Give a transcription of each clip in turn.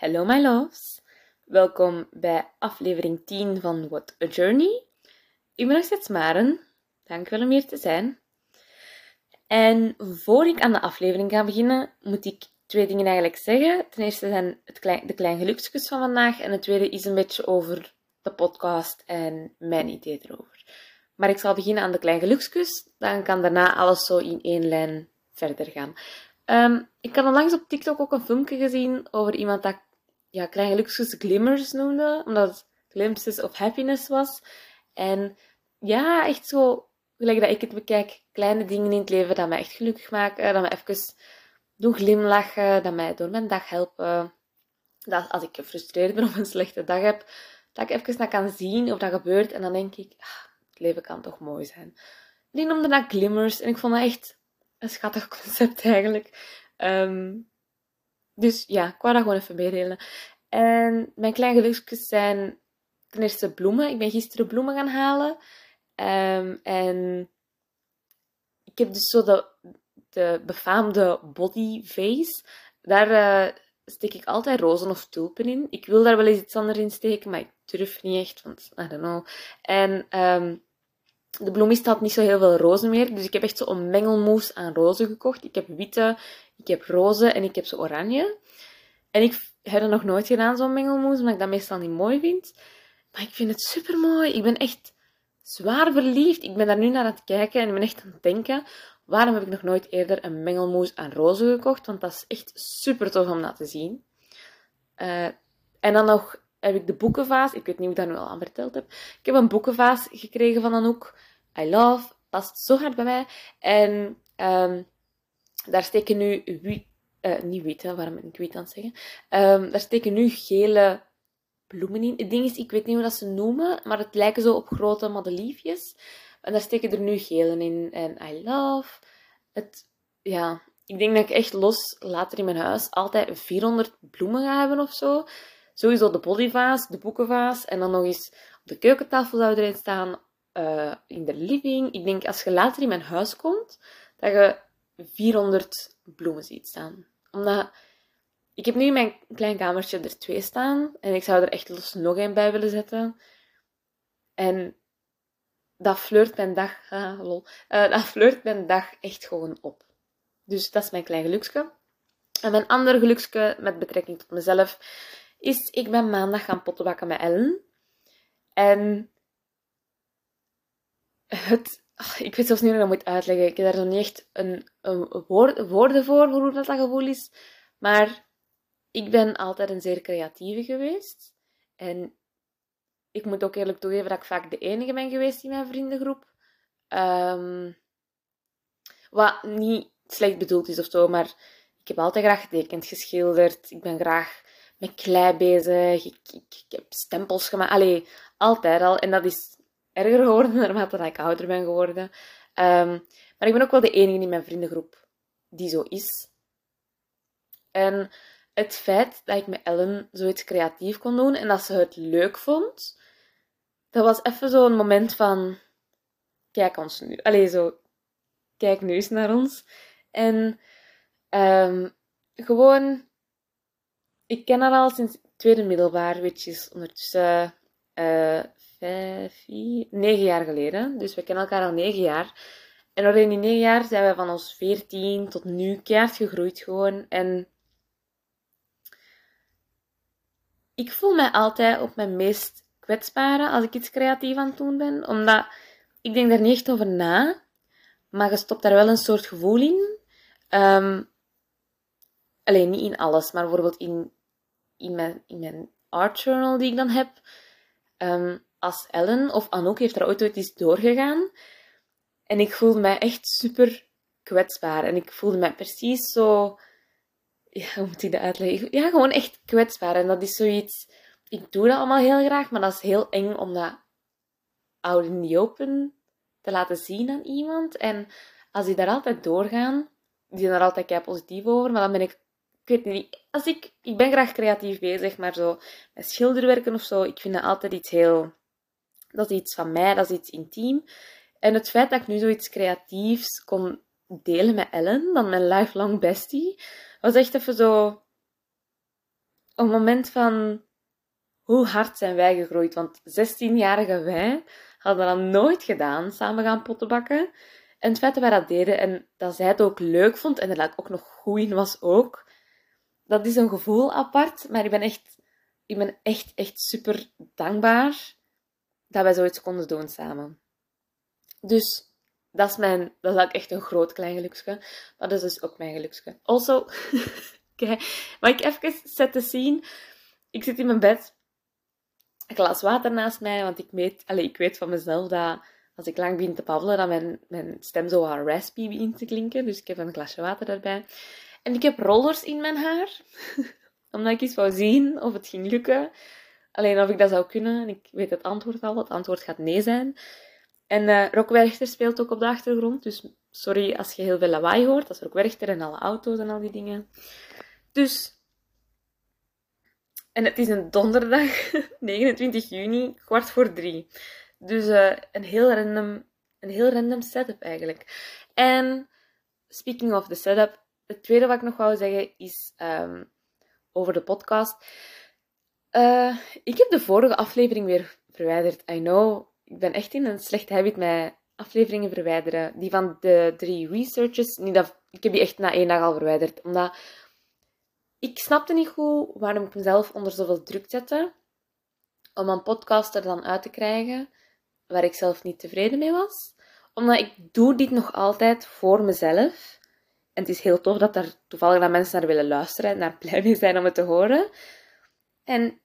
Hello my loves. Welkom bij aflevering 10 van What a Journey. Ik ben nog steeds Maren. Dank wel om hier te zijn. En voor ik aan de aflevering ga beginnen, moet ik twee dingen eigenlijk zeggen. Ten eerste zijn het klein, de klein gelukskus van vandaag en het tweede is een beetje over de podcast en mijn idee erover. Maar ik zal beginnen aan de klein gelukskus, dan kan daarna alles zo in één lijn verder gaan. Um, ik had onlangs op TikTok ook een filmpje gezien over iemand dat ja, klein gelukskus glimmers noemde, omdat het glimpses of happiness was. En ja, echt zo, gelijk dat ik het bekijk, kleine dingen in het leven dat mij echt gelukkig maken, dat mij even doen glimlachen, dat mij door mijn dag helpen. Dat als ik gefrustreerd ben of een slechte dag heb, dat ik even naar kan zien of dat gebeurt. En dan denk ik, ah, het leven kan toch mooi zijn. Die noemde dat glimmers en ik vond dat echt een schattig concept eigenlijk. Ehm, dus ja, ik wou dat gewoon even meedelen. En mijn kleine geluksjes zijn ten eerste bloemen. Ik ben gisteren bloemen gaan halen. Ehm, en ik heb dus zo de, de befaamde body face. Daar uh, steek ik altijd rozen of tulpen in. Ik wil daar wel eens iets anders in steken, maar ik durf niet echt, want I don't know. En um, de bloemist had niet zo heel veel rozen meer, dus ik heb echt zo een mengelmoes aan rozen gekocht. Ik heb witte, ik heb roze en ik heb ze oranje. En ik heb dat nog nooit gedaan, zo'n mengelmoes, omdat ik dat meestal niet mooi vind. Maar ik vind het super mooi. Ik ben echt zwaar verliefd. Ik ben daar nu naar aan het kijken en ik ben echt aan het denken. Waarom heb ik nog nooit eerder een mengelmoes aan rozen gekocht? Want dat is echt super tof om dat te zien. Uh, en dan nog heb ik de boekenvaas. Ik weet niet of ik dat nu al aan verteld heb. Ik heb een boekenvaas gekregen van Anouk. I love. Past zo hard bij mij. En um, daar steken nu uh, niet wit, hè, waarom ik wit aan zeggen? Um, daar steken nu gele bloemen in. Het ding is, ik weet niet hoe dat ze noemen, maar het lijken zo op grote madeliefjes. En daar steken er nu gele in. En I love. Het, ja, ik denk dat ik echt los later in mijn huis altijd 400 bloemen ga hebben of zo. Sowieso de bodyvaas, de boekenvaas. En dan nog eens op de keukentafel zou erin staan. Uh, in de living. Ik denk als je later in mijn huis komt, dat je 400 bloemen ziet staan. Omdat ik heb nu in mijn klein kamertje er twee staan. En ik zou er echt los nog één bij willen zetten. En dat flirt mijn dag, ah, lol, uh, dat flirt mijn dag echt gewoon op. Dus dat is mijn klein geluksje. En mijn andere geluksje met betrekking tot mezelf is, ik ben maandag gaan pottenbakken met Ellen. En het, ik weet zelfs niet hoe ik dat moet uitleggen. Ik heb daar nog niet echt een, een woord, woorden voor, voor hoe dat, dat gevoel is. Maar ik ben altijd een zeer creatieve geweest. En ik moet ook eerlijk toegeven dat ik vaak de enige ben geweest in mijn vriendengroep. Um, wat niet slecht bedoeld is of zo, maar ik heb altijd graag getekend, geschilderd. Ik ben graag met klei bezig. Ik, ik, ik heb stempels gemaakt. Allee, altijd al. En dat is erger geworden naarmate ik ouder ben geworden. Um, maar ik ben ook wel de enige in mijn vriendengroep die zo is. En het feit dat ik met Ellen zoiets creatief kon doen en dat ze het leuk vond, dat was even zo'n moment van: kijk ons nu. Allee, zo, kijk nu eens naar ons. En um, gewoon, ik ken haar al sinds tweede middelbaar, weet je, ondertussen uh, vijf, vier, negen jaar geleden. Dus we kennen elkaar al negen jaar. En in die negen jaar zijn we van ons veertien tot nu keihard gegroeid gewoon. En ik voel mij altijd op mijn meest kwetsbare als ik iets creatief aan het doen ben. Omdat ik denk daar niet echt over na. Maar je stopt daar wel een soort gevoel in. Um, alleen niet in alles, maar bijvoorbeeld in, in, mijn, in mijn art journal die ik dan heb. Um, als Ellen of Anouk heeft daar ooit iets doorgegaan. En ik voelde mij echt super kwetsbaar. En ik voelde mij precies zo ja, hoe moet ik dat uitleggen? Ja, gewoon echt kwetsbaar. En dat is zoiets... Ik doe dat allemaal heel graag, maar dat is heel eng om dat out in the open te laten zien aan iemand. En als die daar altijd doorgaan, die zijn er altijd kei positief over, maar dan ben ik... Ik weet niet, als ik... Ik ben graag creatief bezig, maar zo met schilderwerken of zo, ik vind dat altijd iets heel... Dat is iets van mij, dat is iets intiem. En het feit dat ik nu zoiets creatiefs kon delen met Ellen, dan mijn lifelong bestie, was echt even zo... een moment van hoe hard zijn wij gegroeid. Want 16-jarige wij hadden dat nooit gedaan, samen gaan pottenbakken. En het feit dat wij dat deden en dat zij het ook leuk vond en dat ik ook nog goed in was ook, dat is een gevoel apart. Maar ik ben echt, ik ben echt, echt super dankbaar dat wij zoiets konden doen samen. Dus dat is, mijn, dat is echt een groot klein geluksje. Dat is dus ook mijn geluksje. Also, kijk, mag ik even zetten zien? Ik zit in mijn bed. Een glas water naast mij, want ik weet, allez, ik weet van mezelf dat als ik lang begin te babbelen, dat mijn, mijn stem zo wat raspy begint te klinken. Dus ik heb een glasje water erbij. En ik heb rollers in mijn haar. Omdat ik eens wou zien of het ging lukken. Alleen of ik dat zou kunnen. Ik weet het antwoord al. Het antwoord gaat nee zijn. En uh, speelt ook op de achtergrond. Dus sorry als je heel veel lawaai hoort. Dat is Rock Werchter en alle auto's en al die dingen. Dus... En het is een donderdag, 29 juni, kwart voor drie. Dus uh, een, heel random, een heel random setup eigenlijk. En speaking of the setup, het tweede wat ik nog wou zeggen is um, over de podcast. Uh, ik heb de vorige aflevering weer verwijderd. I know, ik ben echt in een slecht habit met afleveringen verwijderen. Die van de drie researches, niet dat, ik heb die echt na één dag al verwijderd. Omdat ik snapte niet goed waarom ik mezelf onder zoveel druk zette om een podcast er dan uit te krijgen waar ik zelf niet tevreden mee was. Omdat ik doe dit nog altijd voor mezelf. En het is heel tof dat er toevallig dat mensen naar willen luisteren en daar blij mee zijn om het te horen. En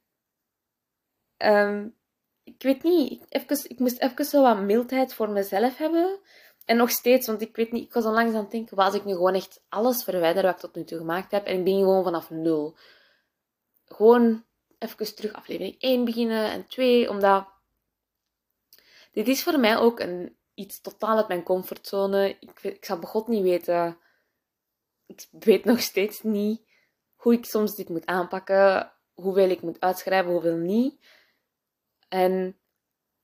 um, ik weet niet, ik moest even zo wat mildheid voor mezelf hebben. En nog steeds, want ik weet niet, ik was al langs aan het denken, als ik nu gewoon echt alles verwijder wat ik tot nu toe gemaakt heb en ik ben gewoon vanaf nul. Gewoon even terug aflevering 1 beginnen en 2, omdat dit is voor mij ook een, iets totaal uit mijn comfortzone. Ik, ik zal begot niet weten. Ik weet nog steeds niet hoe ik soms dit moet aanpakken. Hoeveel ik moet uitschrijven, hoeveel niet. En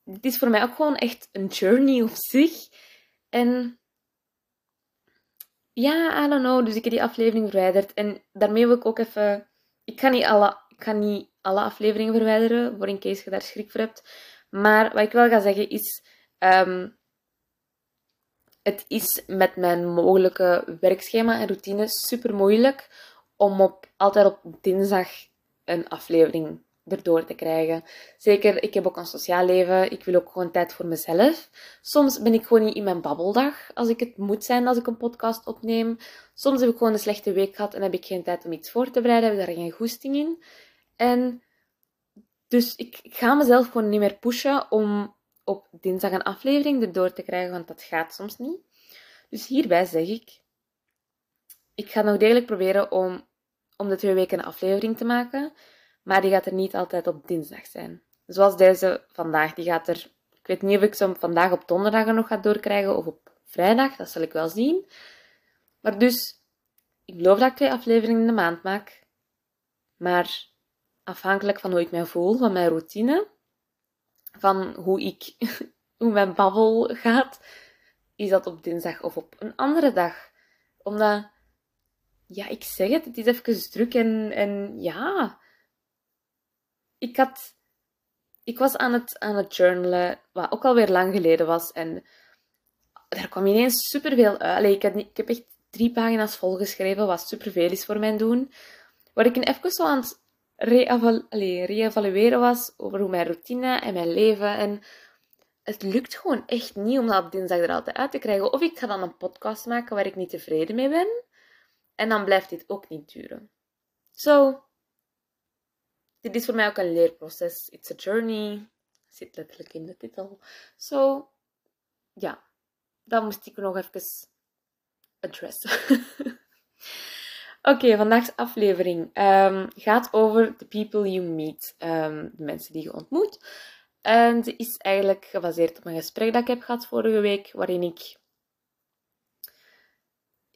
dit is voor mij ook gewoon echt een journey op zich. En ja, I don't know. Dus ik heb die aflevering verwijderd. En daarmee wil ik ook even... Ik ga niet alle, ik ga niet alle afleveringen verwijderen, voor in case je daar schrik voor hebt. Maar wat ik wel ga zeggen is... Um, het is met mijn mogelijke werkschema en routine super moeilijk om op, altijd op dinsdag een aflevering erdoor te krijgen. Zeker, ik heb ook een sociaal leven. Ik wil ook gewoon tijd voor mezelf. Soms ben ik gewoon niet in mijn babbeldag als ik het moet zijn als ik een podcast opneem. Soms heb ik gewoon een slechte week gehad en heb ik geen tijd om iets voor te bereiden. Heb ik daar geen goesting in. En dus ik, ga mezelf gewoon niet meer pushen om op dinsdag een aflevering erdoor te krijgen, want dat gaat soms niet. Dus hierbij zeg ik, ik ga nog degelijk proberen om om de twee weken een aflevering te maken, maar die gaat er niet altijd op dinsdag zijn. Zoals deze vandaag, die gaat er, ik weet niet of ik ze vandaag op donderdag nog ga doorkrijgen of op vrijdag, dat zal ik wel zien. Maar dus, ik beloof dat ik twee afleveringen in de maand maak, maar afhankelijk van hoe ik mij voel, van mijn routine, van hoe ik, hoe mijn babbel gaat, is dat op dinsdag of op een andere dag. Omdat, ja, ik zeg het, het is even druk en, en ja, ik had, ik was aan het, aan het journalen, wat ook alweer lang geleden was en er kwam ineens superveel uit. ik, heb, ik heb echt drie pagina's volgeschreven, wat superveel is voor mijn doen. Waar ik even zo aan het re-evalueren was over hoe mijn routine en mijn leven. En het lukt gewoon echt niet om dat op dinsdag er altijd uit te krijgen. Of ik ga dan een podcast maken waar ik niet tevreden mee ben. En dan blijft dit ook niet duren. Zo, dit is voor mij ook een leerproces. It's a journey. Zit letterlijk in de titel. Zo, ja, dat moest ik nog even addressen. Oké, okay, vandaag's aflevering um, gaat over the people you meet, um, de mensen die je ontmoet. En ze is eigenlijk gebaseerd op een gesprek dat ik heb gehad vorige week, waarin ik...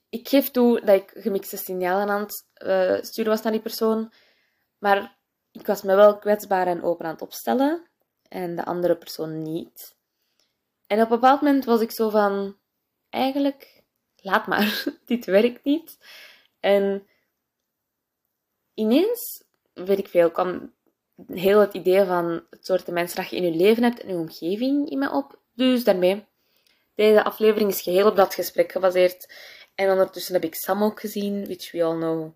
Ik geef toe dat ik gemixte signalen aan het uh, sturen was naar die persoon, maar ik was me wel kwetsbaar en open aan het opstellen en de andere persoon niet. En op een bepaald moment was ik zo van, eigenlijk, laat maar, dit werkt niet. En ineens weet ik veel, kwam heel het idee van het soort mensen dat je in je leven hebt en je omgeving in me op. Dus daarmee, deze aflevering is geheel op dat gesprek gebaseerd. En ondertussen heb ik Sam ook gezien, which we all know,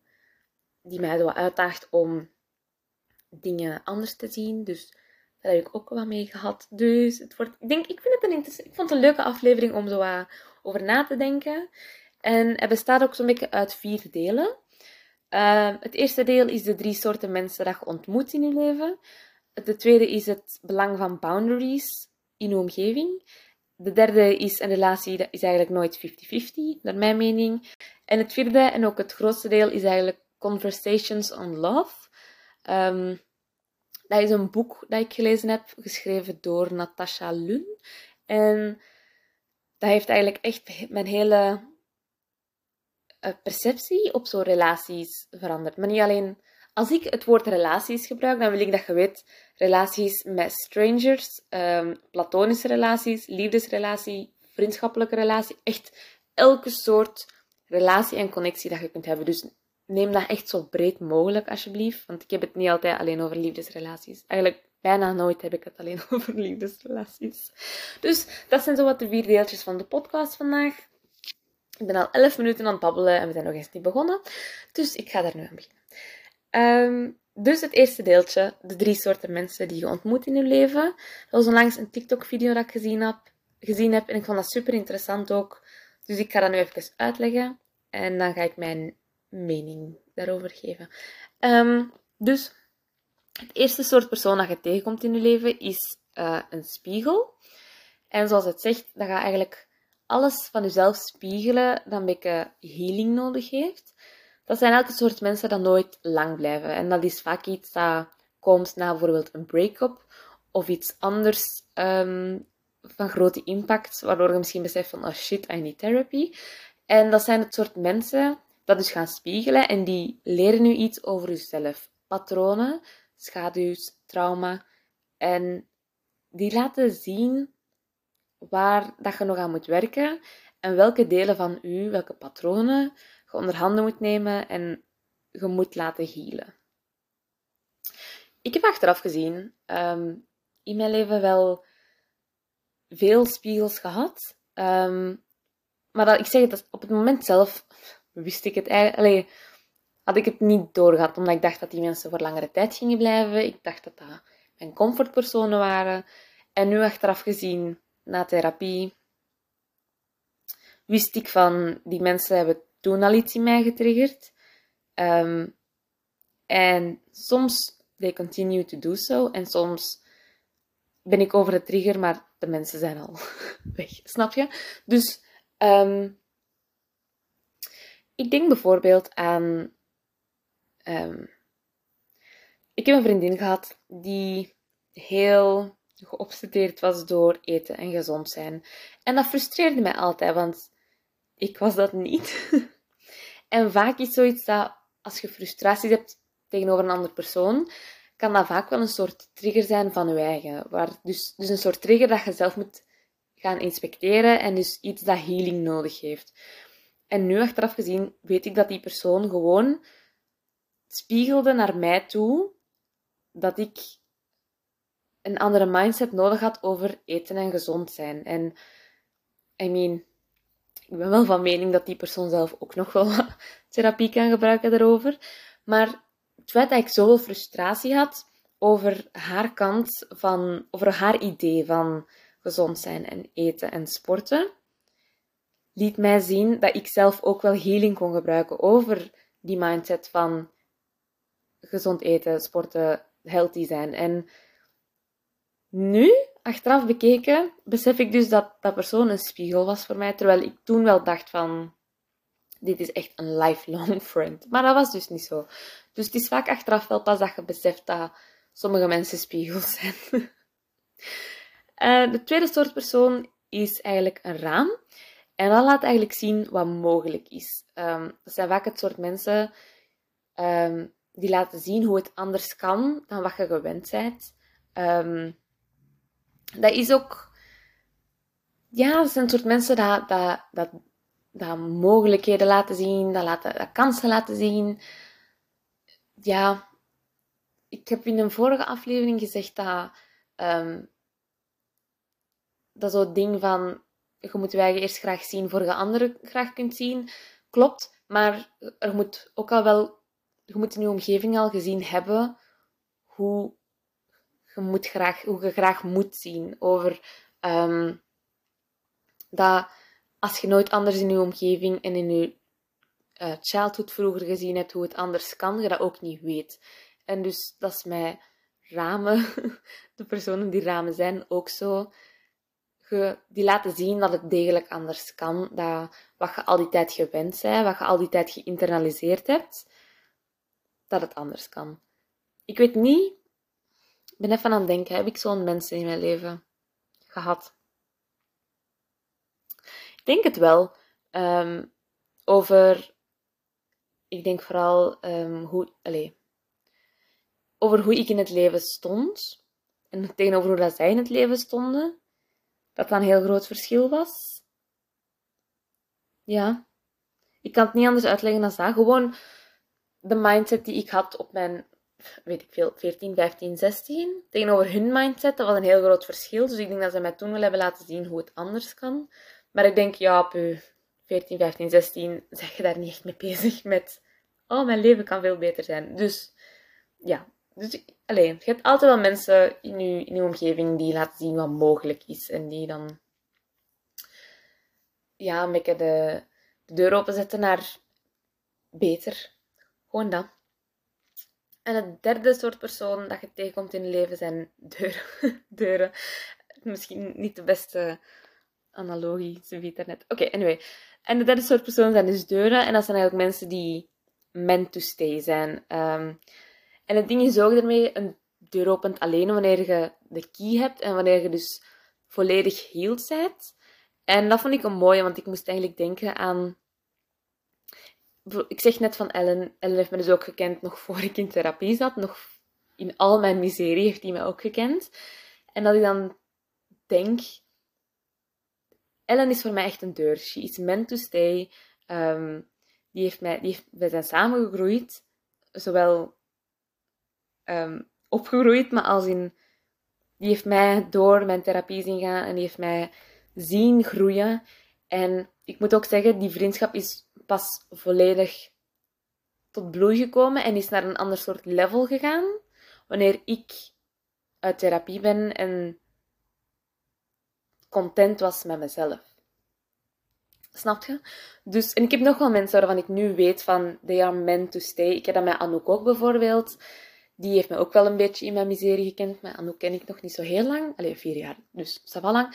die mij wat uitdaagt om dingen anders te zien. Dus daar heb ik ook wel mee gehad. Dus het wordt, ik denk, ik vind het een ik vond het een leuke aflevering om zo over na te denken. En het bestaat ook zo'n beetje uit vier delen. Uh, het eerste deel is de drie soorten mensen dat je ontmoet in je leven. De tweede is het belang van boundaries in je omgeving. De derde is een relatie dat is eigenlijk nooit 50-50, naar mijn mening. En het vierde, en ook het grootste deel, is eigenlijk Conversations on Love. Um, dat is een boek dat ik gelezen heb, geschreven door Natasha Lun. En dat heeft eigenlijk echt mijn hele eh, perceptie op zo'n relaties veranderd. Maar niet alleen als ik het woord relaties gebruik, dan wil ik dat je weet relaties met strangers, um, platonische relaties, liefdesrelatie, vriendschappelijke relatie, echt elke soort relatie en connectie dat je kunt hebben. Dus neem dat echt zo breed mogelijk, alsjeblieft. Want ik heb het niet altijd alleen over liefdesrelaties. Eigenlijk bijna nooit heb ik het alleen over liefdesrelaties. Dus dat zijn zo wat de vier deeltjes van de podcast vandaag. Ik ben al 11 minuten aan het babbelen en we zijn nog eens niet begonnen. Dus ik ga daar nu aan beginnen. Um, dus het eerste deeltje, de drie soorten mensen die je ontmoet in je leven. Dat was onlangs een TikTok-video dat ik gezien heb, gezien heb en ik vond dat super interessant ook. Dus ik ga dat nu even uitleggen en dan ga ik mijn mening daarover geven. Um, dus het eerste soort persoon dat je tegenkomt in je leven is uh, een spiegel. En zoals het zegt, dat gaat eigenlijk alles van jezelf spiegelen dat een beetje healing nodig heeft. Dat zijn elke soort mensen dat nooit lang blijven. En dat is vaak iets dat komt na bijvoorbeeld een break-up of iets anders um, van grote impact, waardoor je misschien beseft van, oh shit, I need therapy. En dat zijn het soort mensen dat dus gaan spiegelen en die leren nu iets over jezelf. Patronen, schaduws, trauma. En die laten zien waar dat je nog aan moet werken en welke delen van u, welke patronen je onder handen moet nemen en je moet laten healen. Ik heb achteraf gezien um, in mijn leven wel veel spiegels gehad. Um, maar dat, ik zeg dat op het moment zelf wist ik het eigenlijk. had ik het niet doorgehad, omdat ik dacht dat die mensen voor langere tijd gingen blijven. Ik dacht dat dat mijn comfortpersonen waren. En nu achteraf gezien, na therapie, wist ik van die mensen hebben toen al iets in mij getriggerd. Um, en soms they continue to do so. En soms ben ik over de trigger, maar de mensen zijn al weg. Snap je? Dus um, ik denk bijvoorbeeld aan. Um, ik heb een vriendin gehad die heel geobsedeerd was door eten en gezond zijn. En dat frustreerde mij altijd, want ik was dat niet. en vaak is zoiets dat als je frustraties hebt tegenover een andere persoon, kan dat vaak wel een soort trigger zijn van je eigen. Waar, dus, dus een soort trigger dat je zelf moet gaan inspecteren en dus iets dat healing nodig heeft. En nu achteraf gezien weet ik dat die persoon gewoon spiegelde naar mij toe dat ik een andere mindset nodig had over eten en gezond zijn. En I mean, ik ben wel van mening dat die persoon zelf ook nog wel therapie kan gebruiken daarover. Maar het feit dat ik zoveel frustratie had over haar kant van, over haar idee van gezond zijn en eten en sporten, liet mij zien dat ik zelf ook wel healing kon gebruiken over die mindset van gezond eten, sporten, healthy zijn. En nu, achteraf bekeken, besef ik dus dat dat persoon een spiegel was voor mij, terwijl ik toen wel dacht van, dit is echt een lifelong friend. Maar dat was dus niet zo. Dus het is vaak achteraf wel pas dat je beseft dat sommige mensen spiegels zijn. uh, de tweede soort persoon is eigenlijk een raam. En dat laat eigenlijk zien wat mogelijk is. Um, dat zijn vaak het soort mensen um, die laten zien hoe het anders kan dan wat je gewend bent. Um, dat is ook... Ja, dat zijn het soort mensen dat, dat, dat, dat mogelijkheden laten zien, dat, laten, dat kansen laten zien. Ja, ik heb in een vorige aflevering gezegd dat, dat zo'n ding van je moet je eerst graag zien voor je anderen graag kunt zien, klopt. Maar er moet ook al wel, je moet in je omgeving al gezien hebben hoe je, moet graag, hoe je graag moet zien. Over um, dat als je nooit anders in je omgeving en in je uh, childhood vroeger gezien hebt hoe het anders kan, je dat ook niet weet. En dus dat is mij ramen, de personen die ramen zijn, ook zo. Die laten zien dat het degelijk anders kan. Dat wat je al die tijd gewend bent, wat je al die tijd geïnternaliseerd hebt, dat het anders kan. Ik weet niet, ik ben even aan het denken, heb ik zo'n mensen in mijn leven gehad? Ik denk het wel. Um, over, ik denk vooral um, hoe, over hoe ik in het leven stond en tegenover hoe dat zij in het leven stonden, dat dat een heel groot verschil was. Ja, ik kan het niet anders uitleggen dan dat. Gewoon de mindset die ik had op mijn, weet ik veel, 14, 15, 16, tegenover hun mindset, dat was een heel groot verschil. Dus ik denk dat ze mij toen wel hebben laten zien hoe het anders kan. Maar ik denk, ja, op 14, 15, 16 zeg je daar niet echt mee bezig met, oh, mijn leven kan veel beter zijn. Dus ja, dus alleen, je hebt altijd wel mensen in je, in je omgeving die laten zien wat mogelijk is. En die dan ja, een beetje de, de deur openzetten naar beter. Gewoon dat. En het derde soort persoon dat je tegenkomt in je leven zijn deuren. deuren. Misschien niet de beste analogie, zo het net. Oké, anyway. En de derde soort persoon zijn dus deuren. En dat zijn eigenlijk mensen die meant to stay zijn. Um, en het ding is ook ermee, een deur opent alleen wanneer je de key hebt en wanneer je dus volledig healed bent. En dat vond ik een mooie, want ik moest eigenlijk denken aan... Ik zeg net van Ellen, Ellen heeft me dus ook gekend nog voor ik in therapie zat. Nog in al mijn miserie heeft hij mij ook gekend. En dat ik dan denk... Ellen is voor mij echt een deur. She is meant to stay. Um, die heeft mij, die heeft, wij zijn samengegroeid. Zowel um, opgegroeid, maar als in, die heeft mij door mijn therapie zien gaan en die heeft mij zien groeien. En ik moet ook zeggen, die vriendschap is pas volledig tot bloei gekomen en is naar een ander soort level gegaan. Wanneer ik uit therapie ben en content was met mezelf. Snap je? Dus, en ik heb nog wel mensen waarvan ik nu weet van, they are meant to stay. Ik heb dat met Anouk ook bijvoorbeeld die heeft me ook wel een beetje in mijn miserie gekend. Maar Anouk ken ik nog niet zo heel lang. Allee, vier jaar, dus dat wel lang.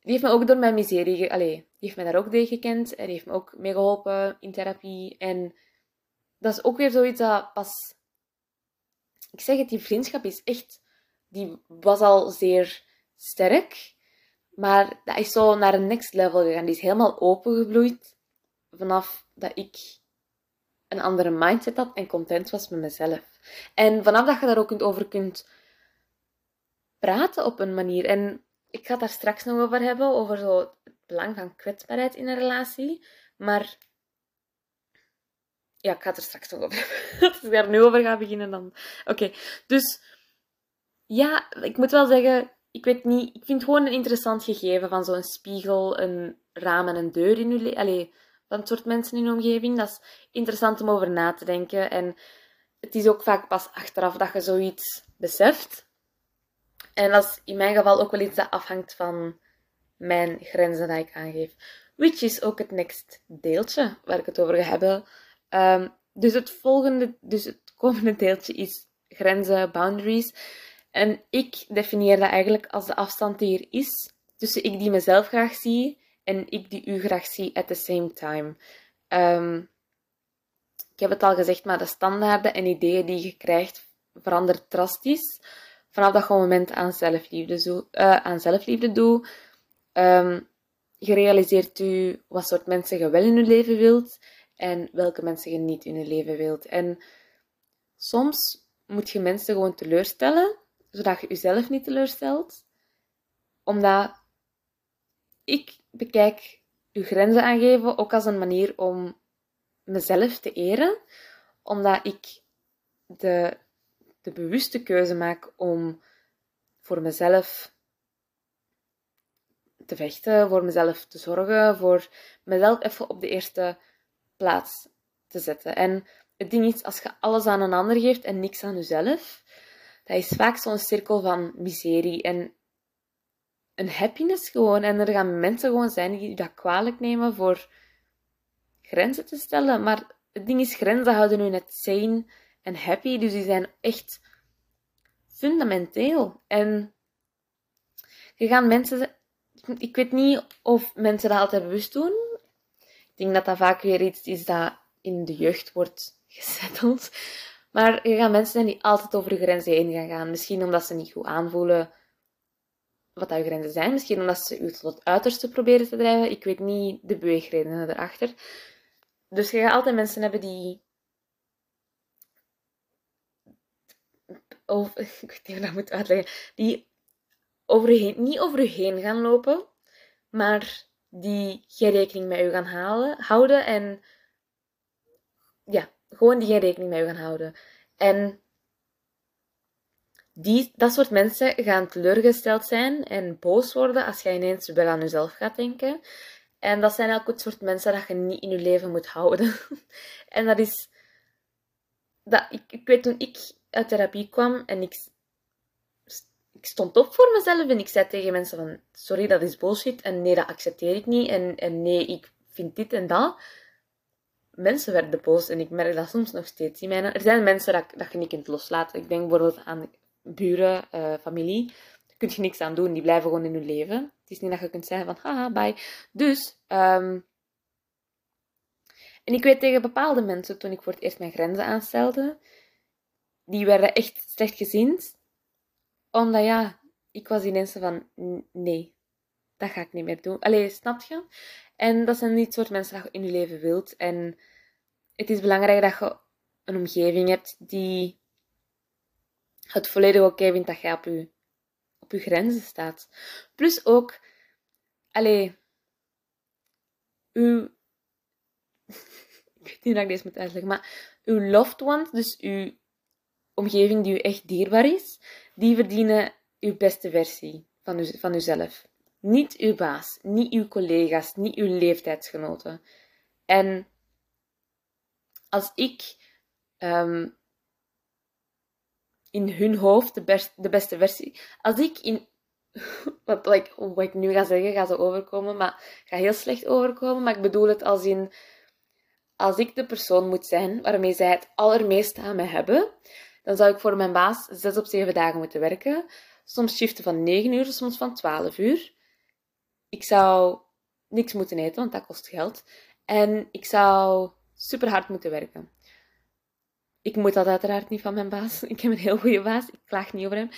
Die heeft me ook door mijn miserie... Allee, die heeft mij daar ook tegen gekend. En die heeft me ook mee geholpen in therapie. En dat is ook weer zoiets dat pas... Ik zeg het, die vriendschap is echt... Die was al zeer sterk. Maar dat is zo naar een next level gegaan. Die is helemaal opengebloeid. Vanaf dat ik een andere mindset had en content was met mezelf. En vanaf dat je daar ook over kunt praten op een manier. En ik ga het daar straks nog over hebben, over zo het belang van kwetsbaarheid in een relatie. Maar ja, ik ga het er straks nog over hebben. Als ik daar nu over ga beginnen, dan. Oké, dus ja, ik moet wel zeggen, ik weet niet, ik vind het gewoon een interessant gegeven van zo'n spiegel, een raam en een deur in je leven soort mensen in omgeving. Dat is interessant om over na te denken. En het is ook vaak pas achteraf dat je zoiets beseft. En dat is in mijn geval ook wel iets dat afhangt van mijn grenzen die ik aangeef. Which is ook het next deeltje waar ik het over ga hebben. Um, dus het volgende, dus het komende deeltje is grenzen, boundaries. En ik definieer dat eigenlijk als de afstand die er is tussen ik die mezelf graag zie en ik die u graag zie at the same time. Um, ik heb het al gezegd, maar de standaarden en ideeën die je krijgt verandert drastisch vanaf dat je moment aan zelfliefde, zo, uh, aan zelfliefde. Um, je realiseert u wat soort mensen je wel in je leven wilt en welke mensen je niet in je leven wilt. En soms moet je mensen gewoon teleurstellen, zodat je jezelf niet teleurstelt. Omdat ik bekijk uw grenzen aangeven ook als een manier om mezelf te eren, omdat ik de de bewuste keuze maak om voor mezelf te vechten, voor mezelf te zorgen, voor mezelf even op de eerste plaats te zetten. En het ding is, als je alles aan een ander geeft en niks aan jezelf, dat is vaak zo'n cirkel van miserie en een happiness gewoon. En er gaan mensen gewoon zijn die dat kwalijk nemen voor grenzen te stellen. Maar het ding is, grenzen houden nu net sane en happy. Dus die zijn echt fundamenteel. En je gaat mensen... Ik weet niet of mensen dat altijd bewust doen. Ik denk dat dat vaak weer iets is dat in de jeugd wordt gezetteld. Maar je gaat mensen zijn die altijd over de grenzen heen gaan gaan. Misschien omdat ze niet goed aanvoelen wat je grenzen zijn. Misschien omdat ze u tot het uiterste proberen te drijven. Ik weet niet de beweegredenen erachter. Dus je gaat altijd mensen hebben die... Of, ik weet niet hoe dat moet uitleggen. Die niet over je heen gaan lopen, maar die geen rekening met u gaan halen, houden en ja, gewoon die geen rekening met u gaan houden. En die, dat soort mensen gaan teleurgesteld zijn en boos worden als je ineens wel aan jezelf gaat denken. En dat zijn elk het soort mensen dat je niet in je leven moet houden. en dat is... Dat, ik, ik weet toen ik uit therapie kwam en ik, ik stond op voor mezelf en ik zei tegen mensen van... Sorry, dat is bullshit. En nee, dat accepteer ik niet. En, en nee, ik vind dit en dat mensen werden boos en ik merk dat soms nog steeds. in er zijn mensen dat, dat je niet kunt loslaten. Ik denk bijvoorbeeld aan buren, uh, familie. Daar kun je niks aan doen. Die blijven gewoon in hun leven. Het is niet dat je kunt zeggen van haha, bye. Dus, um, en ik weet tegen bepaalde mensen, toen ik voor het eerst mijn grenzen aanstelde, die werden echt slecht gezind. Omdat ja, ik was ineens van nee, dat ga ik niet meer doen. Allee, snap je? En dat zijn niet het soort mensen dat je in je leven wilt. En het is belangrijk dat je een omgeving hebt die het volledig oké vindt dat jij op je, op je grenzen staat. Plus ook, allee, uw, ik weet niet hoe ik deze moet uitleggen, maar uw loved ones, dus uw omgeving die u echt dierbaar is, die verdienen uw beste versie van, u, van uzelf. Niet uw baas, niet uw collega's, niet uw leeftijdsgenoten. En als ik ehm, in hun hoofd de, de, beste versie. Als ik in. Wat, like, ik nu ga zeggen, gaat zo overkomen, maar gaat heel slecht overkomen. Maar ik bedoel het als in. Als ik de persoon moet zijn waarmee zij het allermeest aan mij hebben, dan zou ik voor mijn baas zes op zeven dagen moeten werken. Soms shiften van 9 uur, soms van 12 uur. Ik zou niks moeten eten, want dat kost geld. En ik zou super hard moeten werken. Ik moet dat uiteraard niet van mijn baas. Ik heb een heel goede baas. Ik klaag niet over hem.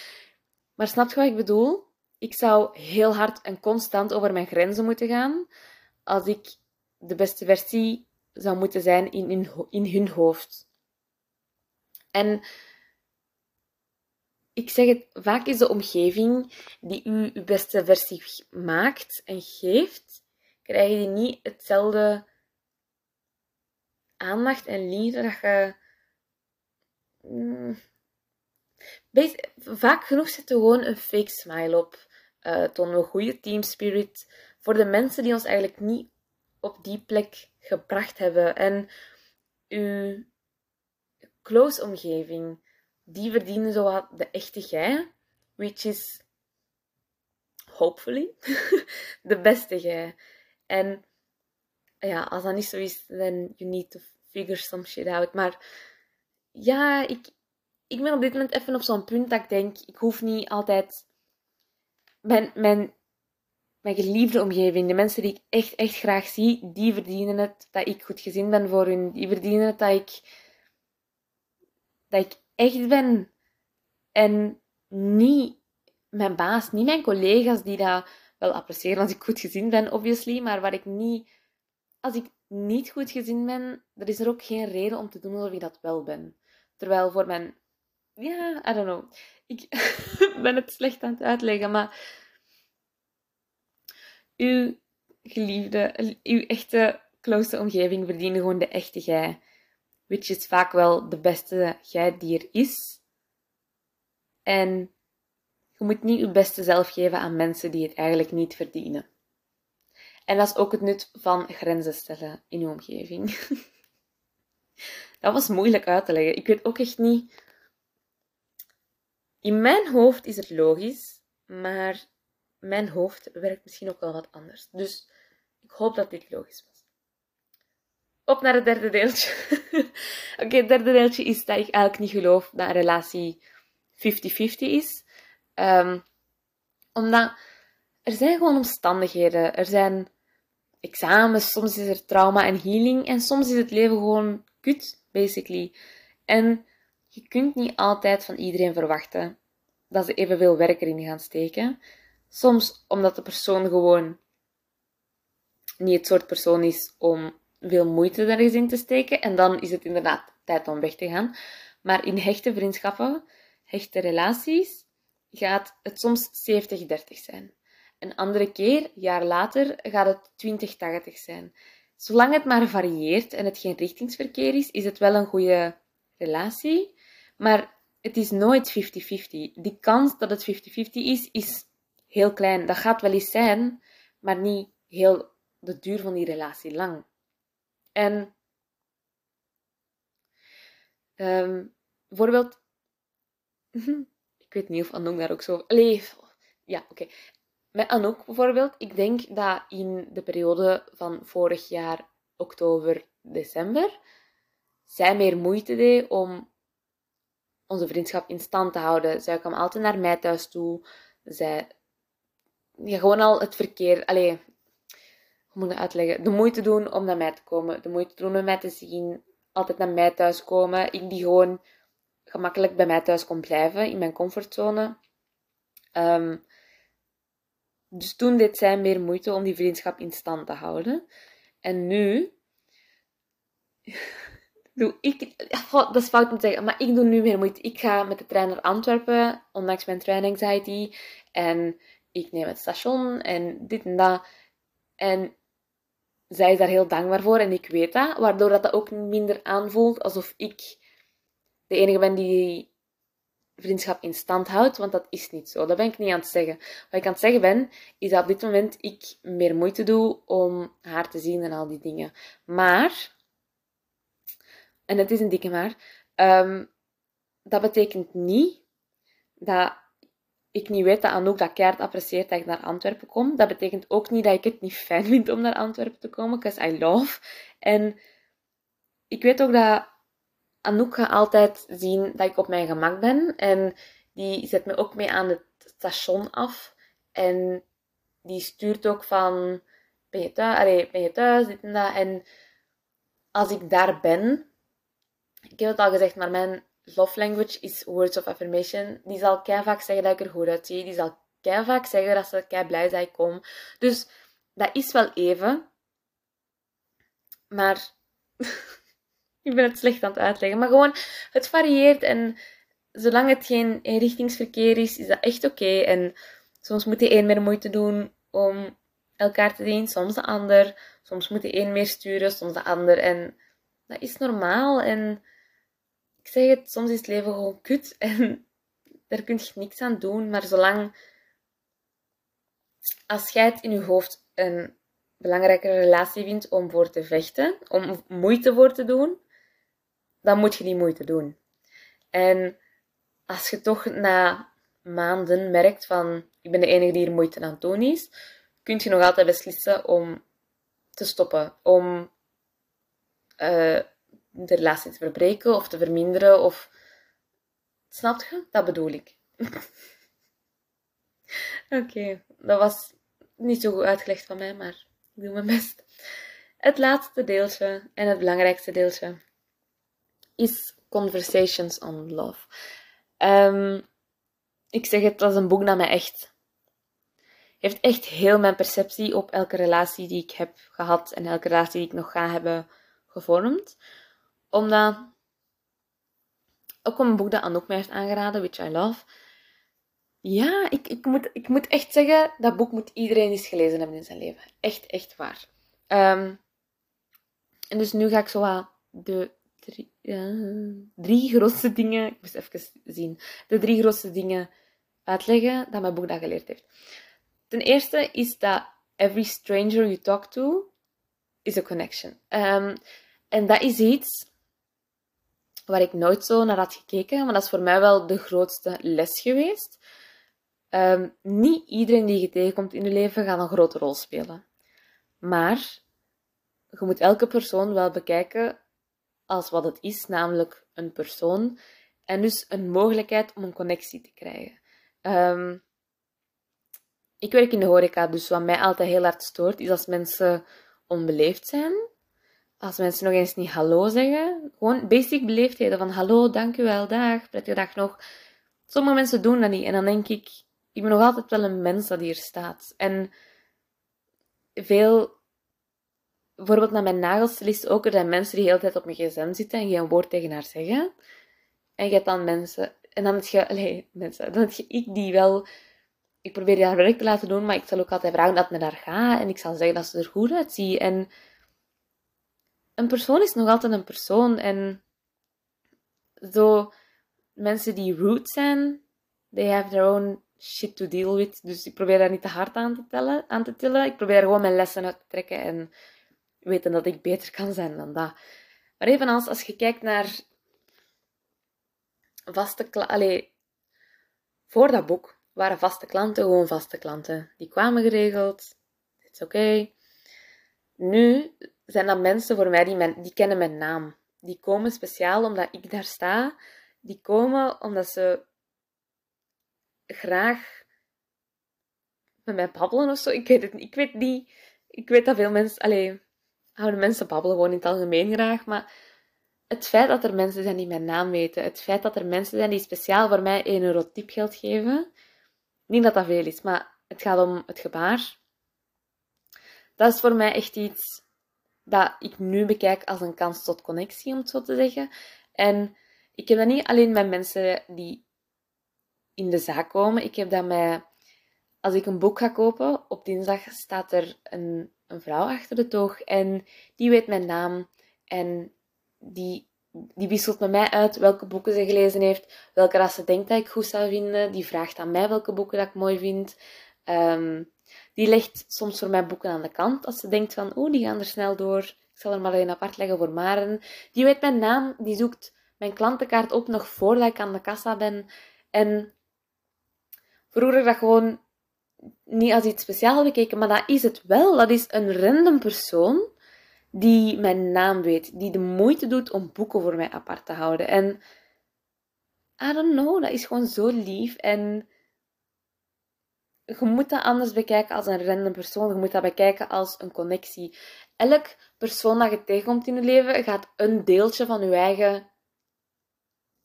Maar snap je wat ik bedoel? Ik zou heel hard en constant over mijn grenzen moeten gaan als ik de beste versie zou moeten zijn in, in, hun hoofd. En ik zeg het, vaak is de omgeving die u uw beste versie maakt en geeft, krijg je niet hetzelfde aandacht en liefde dat je. Mm, vaak genoeg zit er gewoon een fake smile op. Uh, tonen we goede team spirit voor de mensen die ons eigenlijk niet op die plek gebracht hebben. En uw close omgeving, die verdienen zo wat de echte jij, which is hopefully de beste jij. En ja, als dat niet zo is, then you need to figure some shit out. Maar ja, ik, ik ben op dit moment even op zo'n punt dat ik denk, ik hoef niet altijd mijn, mijn, mijn geliefde omgeving, de mensen die ik echt, echt graag zie, die verdienen het dat ik goed gezien ben voor hun. Die verdienen het dat ik, dat ik echt ben. En niet mijn baas, niet mijn collega's die dat wel appreciëren als ik goed gezien ben, obviously, maar waar ik niet... Als ik niet goed gezien ben, er is er ook geen reden om te doen alsof ik dat wel ben. Terwijl voor mijn... Ja, I don't know. Ik ben het slecht aan het uitleggen, maar... Uw geliefde, uw echte close omgeving verdienen gewoon de echte jij which is vaak wel de beste jij die er is. En je moet niet je beste zelf geven aan mensen die het eigenlijk niet verdienen. En dat is ook het nut van grenzen stellen in je omgeving. dat was moeilijk uit te leggen. Ik weet ook echt niet. In mijn hoofd is het logisch, maar mijn hoofd werkt misschien ook wel wat anders. Dus ik hoop dat dit logisch was. Op naar het derde deeltje. Oké, het derde deeltje is dat ik eigenlijk niet geloof dat een relatie 50-50 is. Um, omdat er zijn gewoon omstandigheden. Er zijn examens, soms is er trauma en healing. En soms is het leven gewoon kut, basically. En je kunt niet altijd van iedereen verwachten dat ze evenveel werk erin gaan steken. Soms omdat de persoon gewoon niet het soort persoon is om veel moeite ergens in te steken. En dan is het inderdaad tijd om weg te gaan. Maar in hechte vriendschappen, hechte relaties, gaat het soms 70-30 zijn. Een andere keer, jaar later, gaat het 20-80 zijn. Zolang het maar varieert en het geen richtingsverkeer is, is het wel een goede relatie. Maar het is nooit 50-50. Die kans dat het 50-50 is, is heel klein. Dat gaat wel eens zijn, maar niet heel de duur van die relatie lang. En um, bijvoorbeeld, ik weet niet of Anouk daar ook zo. Allee, ja, oké. Met Anouk bijvoorbeeld, ik denk dat in de periode van vorig jaar, oktober, december, zij meer moeite deed om onze vriendschap in stand te houden. Zij kwam altijd naar mij thuis toe. Zij, gewoon al het verkeer, allee, hoe moet ik uitleggen? De moeite doen om naar mij te komen. De moeite doen om mij te zien. Altijd naar mij thuis komen. Ik die gewoon gemakkelijk bij mij thuis kon blijven, in mijn comfortzone. Um, dus toen deed zij meer moeite om die vriendschap in stand te houden. En nu doe ik, dat is fout om te zeggen, maar ik doe nu meer moeite. Ik ga met de trein naar Antwerpen, ondanks mijn train anxiety. En ik neem het station en dit en dat. En zij is daar heel dankbaar voor en ik weet dat, waardoor dat, dat ook minder aanvoelt alsof ik de enige ben die vriendschap in stand houdt, want dat is niet zo. Dat ben ik niet aan het zeggen. Wat ik aan het zeggen ben, is dat op dit moment ik meer moeite doe om haar te zien en al die dingen. Maar, en het is een dikke maar, ehm, dat betekent niet dat ik niet weet dat Anouk dat keihard apprecieert dat ik naar Antwerpen kom. Dat betekent ook niet dat ik het niet fijn vind om naar Antwerpen te komen, because I love. En ik weet ook dat Anouk gaat altijd zien dat ik op mijn gemak ben. En die zet me ook mee aan het station af. En die stuurt ook van, ben je thuis? Ben je thuis? Dit en dat. En als ik daar ben, ik heb het al gezegd, maar mijn love language is words of affirmation. Die zal kei vaak zeggen dat ik er goed uitzie. Die zal kei vaak zeggen dat ze kei blij ik kom. Dus dat is wel even. Maar ik ben het slecht aan het uitleggen. Maar gewoon, het varieert en zolang het geen eenrichtingsverkeer is, is dat echt oké. En soms moet de een meer moeite doen om elkaar te zien, soms de ander. Soms moet de een meer sturen, soms de ander. En dat is normaal. En ik zeg het, soms is het leven gewoon kut en daar kun je niks aan doen. Maar zolang, als jij het in je hoofd een belangrijke relatie vindt om voor te vechten, om moeite voor te doen, dan moet je die moeite doen. En als je toch na maanden merkt van, ik ben de enige die hier moeite aan doen is, kun je nog altijd beslissen om te stoppen. Om uh, de relatie te verbreken of te verminderen. Of... Snap je? Dat bedoel ik. Oké, dat was niet zo goed uitgelegd van mij, maar ik doe mijn best. Het laatste deeltje en het belangrijkste deeltje is Conversations on Love. Um, ik zeg het, dat is een boek dat mij echt heeft echt heel mijn perceptie op elke relatie die ik heb gehad en elke relatie die ik nog ga hebben gevormd. Omdat, ook een boek dat Anouk mij heeft aangeraden, Which I Love. Ja, ik, ik, moet, ik moet echt zeggen, dat boek moet iedereen eens gelezen hebben in zijn leven. Echt, echt waar. Um, en dus nu ga ik zo de drie, drie grootste dingen, ik moest even zien, de drie grootste dingen uitleggen dat mijn boek dat geleerd heeft. Ten eerste is dat every stranger you talk to is a connection. Um, en dat is iets waar ik nooit zo naar had gekeken, maar dat is voor mij wel de grootste les geweest. Um, niet iedereen die je tegenkomt in je leven gaat een grote rol spelen. Maar je moet elke persoon wel bekijken als wat het is, namelijk een persoon. En dus een mogelijkheid om een connectie te krijgen. Um, ik werk in de horeca, dus wat mij altijd heel hard stoort, is als mensen onbeleefd zijn. Als mensen nog eens niet hallo zeggen. Gewoon basic beleefdheden van hallo, dankjewel, dag, prettige dag nog. Sommige mensen doen dat niet. En dan denk ik, ik ben nog altijd wel een mens dat hier staat. En veel, bijvoorbeeld naar mijn nagelstilist ook, er zijn mensen die de hele tijd op mijn gsm zitten en geen woord tegen haar zeggen. En je hebt dan mensen, en dan heb je, allez, mensen, dan heb je ik die wel ik probeer haar werk te laten doen, maar ik zal ook altijd vragen dat het haar gaat. En ik zal zeggen dat ze er goed uitziet. En een persoon is nog altijd een persoon. En zo, mensen die rude zijn, they have their own shit to deal with. Dus ik probeer daar niet te hard aan te, tellen, aan te tillen. Ik probeer gewoon mijn lessen uit te trekken en weten dat ik beter kan zijn dan dat. Maar evenals als je kijkt naar vaste klanten... Voor dat boek waren vaste klanten gewoon vaste klanten. Die kwamen geregeld. Het is oké. Nu zijn dat mensen voor mij die, men, die kennen mijn naam. Die komen speciaal omdat ik daar sta. Die komen omdat ze graag met mij babbelen of zo. Ik weet het niet. Ik weet niet. Ik weet dat veel mensen... Allee, houden mensen babbelen gewoon in het algemeen graag. Maar het feit dat er mensen zijn die mijn naam weten. Het feit dat er mensen zijn die speciaal voor mij 1 euro tipgeld geven. Niet dat dat veel is, maar het gaat om het gebaar. Dat is voor mij echt iets dat ik nu bekijk als een kans tot connectie, om het zo te zeggen. En ik heb dat niet alleen met mensen die in de zaak komen. Ik heb dat met... Als ik een boek ga kopen, op dinsdag staat er een, een vrouw achter de toog en die weet mijn naam en die die wisselt met mij uit welke boeken ze gelezen heeft, welke dat ze denkt dat ik goed zou vinden. Die vraagt aan mij welke boeken dat ik mooi vind. Ehm, die legt soms voor mij boeken aan de kant als ze denkt van, oeh, die gaan er snel door. Ik zal er maar een apart leggen voor Maren. Die weet mijn naam, die zoekt mijn klantenkaart op nog voordat ik aan de kassa ben. En vroeger dat gewoon niet als iets speciaals bekeken, maar dat is het wel. Dat is een random persoon die mijn naam weet, die de moeite doet om boeken voor mij apart te houden. En I don't know, dat is gewoon zo lief. En je moet dat anders bekijken als een random persoon. Je moet dat bekijken als een connectie. Elk persoon dat je tegenkomt in je leven gaat een deeltje van je eigen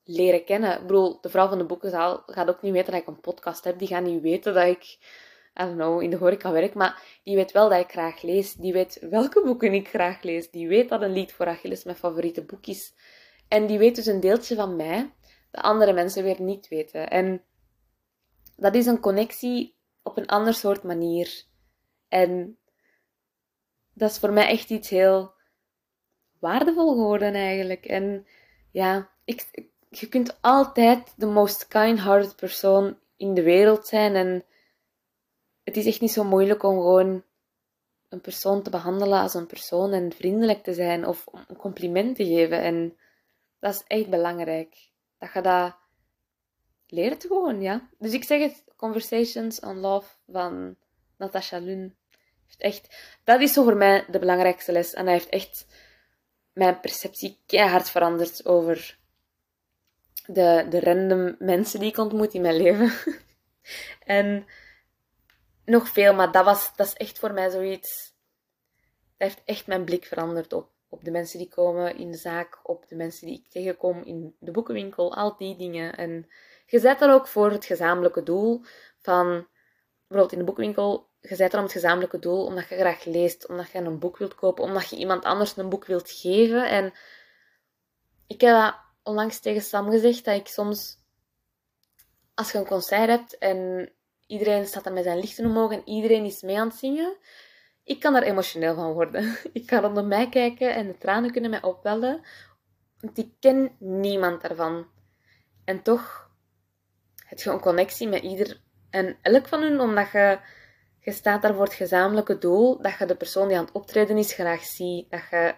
leren kennen. Ik bedoel, de vrouw van de boekenzaal gaat ook niet weten dat ik een podcast heb. Die gaat niet weten dat ik I don't know, in de horeca werk, maar die weet wel dat ik graag lees. Die weet welke boeken ik graag lees. Die weet dat een lied voor Achilles mijn favoriete boek is. En die weet dus een deeltje van mij dat andere mensen weer niet weten. En dat is een connectie op een ander soort manier. En dat is voor mij echt iets heel waardevol geworden eigenlijk. En ja, ik, je kunt altijd de most kind-hearted persoon in de wereld zijn en het is echt niet zo moeilijk om gewoon een persoon te behandelen als een persoon en vriendelijk te zijn of om een compliment te geven. En dat is echt belangrijk. Dat je dat leert gewoon, ja. Dus ik zeg het, Conversations on Love van Natasha Lun. Echt, dat is voor mij de belangrijkste les. En hij heeft echt mijn perceptie keihard veranderd over de, de random mensen die ik ontmoet in mijn leven. en nog veel, maar dat, was, dat is echt voor mij zoiets. Dat heeft echt mijn blik veranderd op, op de mensen die komen in de zaak, op de mensen die ik tegenkom in de boekenwinkel, al die dingen. En je zet dan ook voor het gezamenlijke doel van, bijvoorbeeld in de boekenwinkel, je zet dan om het gezamenlijke doel omdat je graag leest, omdat je een boek wilt kopen, omdat je iemand anders een boek wilt geven. En ik heb dat onlangs tegen Sam gezegd, dat ik soms, als je een concert hebt en Iedereen staat er met zijn lichten omhoog en iedereen is mee aan het zingen. Ik kan er emotioneel van worden. Ik kan onder mij kijken en de tranen kunnen mij opwellen. Want ik ken niemand daarvan. En toch heb je een connectie met ieder en elk van hun, omdat je, je staat daar voor het gezamenlijke doel, dat je de persoon die aan het optreden is graag ziet, dat je,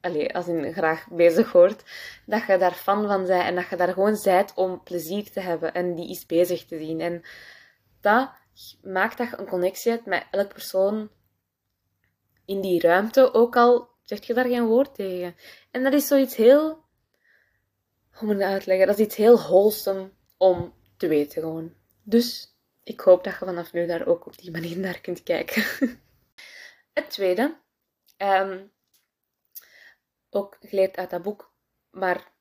allez, als in graag bezig hoort, dat je daar fan van bent en dat je daar gewoon zijt om plezier te hebben en die is bezig te zien. En dat maakt dat je een connectie hebt met elke persoon in die ruimte, ook al zeg je daar geen woord tegen. En dat is zoiets heel, hoe moet ik uitleggen, dat is iets heel wholesome om te weten gewoon. Dus ik hoop dat je vanaf nu daar ook op die manier naar kunt kijken. Het tweede, um, ook geleerd uit dat boek, maar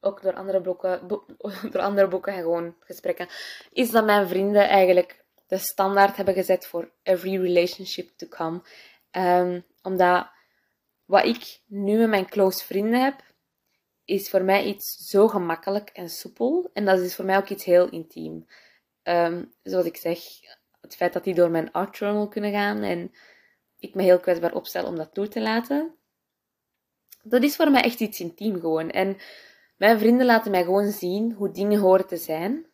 ook door andere boeken, door andere boeken en gewoon gesprekken, is dat mijn vrienden eigenlijk de standaard hebben gezet voor every relationship to come. Um, omdat wat ik nu met mijn close vrienden heb, is voor mij iets zo gemakkelijk en soepel. En dat is voor mij ook iets heel intiem. Um, zoals ik zeg, het feit dat die door mijn art journal kunnen gaan en ik me heel kwetsbaar opstel om dat toe te laten, dat is voor mij echt iets intiem gewoon. En mijn vrienden laten mij gewoon zien hoe dingen horen te zijn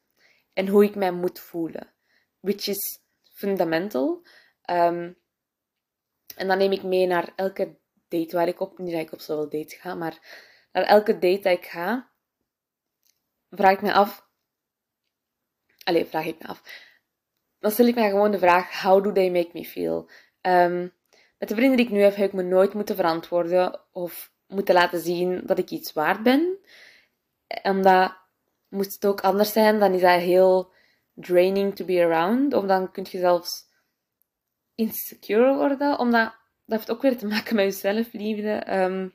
en hoe ik mij moet voelen. Which is fundamental. Um, en dan neem ik mee naar elke date waar ik op, niet dat ik op zoveel dates ga, maar naar elke date dat ik ga, vraag ik me af. Allee, vraag ik me af. Dan stel ik me gewoon de vraag: How do they make me feel? Um, met de vrienden die ik nu heb, heb ik me nooit moeten verantwoorden of moeten laten zien dat ik iets waard ben. Omdat, moest het ook anders zijn, dan is dat heel draining to be around. Of dan kun je zelfs insecure worden. Omdat, dat heeft ook weer te maken met je zelfliefde. Um,